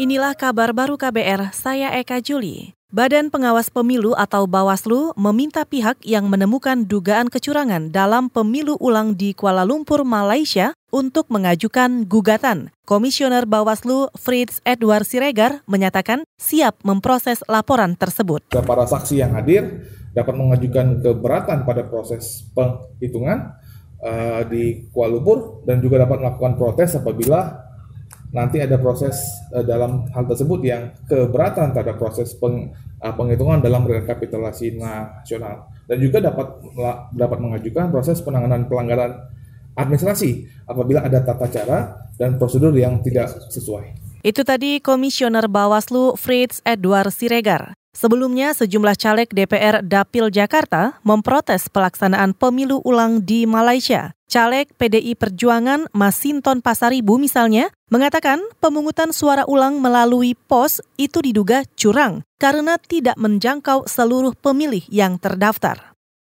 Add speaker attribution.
Speaker 1: Inilah kabar baru KBR, saya Eka Juli. Badan Pengawas Pemilu atau Bawaslu meminta pihak yang menemukan dugaan kecurangan dalam pemilu ulang di Kuala Lumpur, Malaysia untuk mengajukan gugatan. Komisioner Bawaslu Fritz Edward Siregar menyatakan siap memproses laporan tersebut.
Speaker 2: Para saksi yang hadir dapat mengajukan keberatan pada proses penghitungan uh, di Kuala Lumpur dan juga dapat melakukan protes apabila nanti ada proses uh, dalam hal tersebut yang keberatan terhadap proses peng, uh, penghitungan dalam rekapitulasi nasional dan juga dapat dapat mengajukan proses penanganan pelanggaran administrasi apabila ada tata cara dan prosedur yang tidak sesuai.
Speaker 1: Itu tadi Komisioner Bawaslu Fritz Edward Siregar. Sebelumnya, sejumlah caleg DPR Dapil Jakarta memprotes pelaksanaan pemilu ulang di Malaysia. Caleg PDI Perjuangan Masinton Pasaribu misalnya mengatakan pemungutan suara ulang melalui pos itu diduga curang karena tidak menjangkau seluruh pemilih yang terdaftar.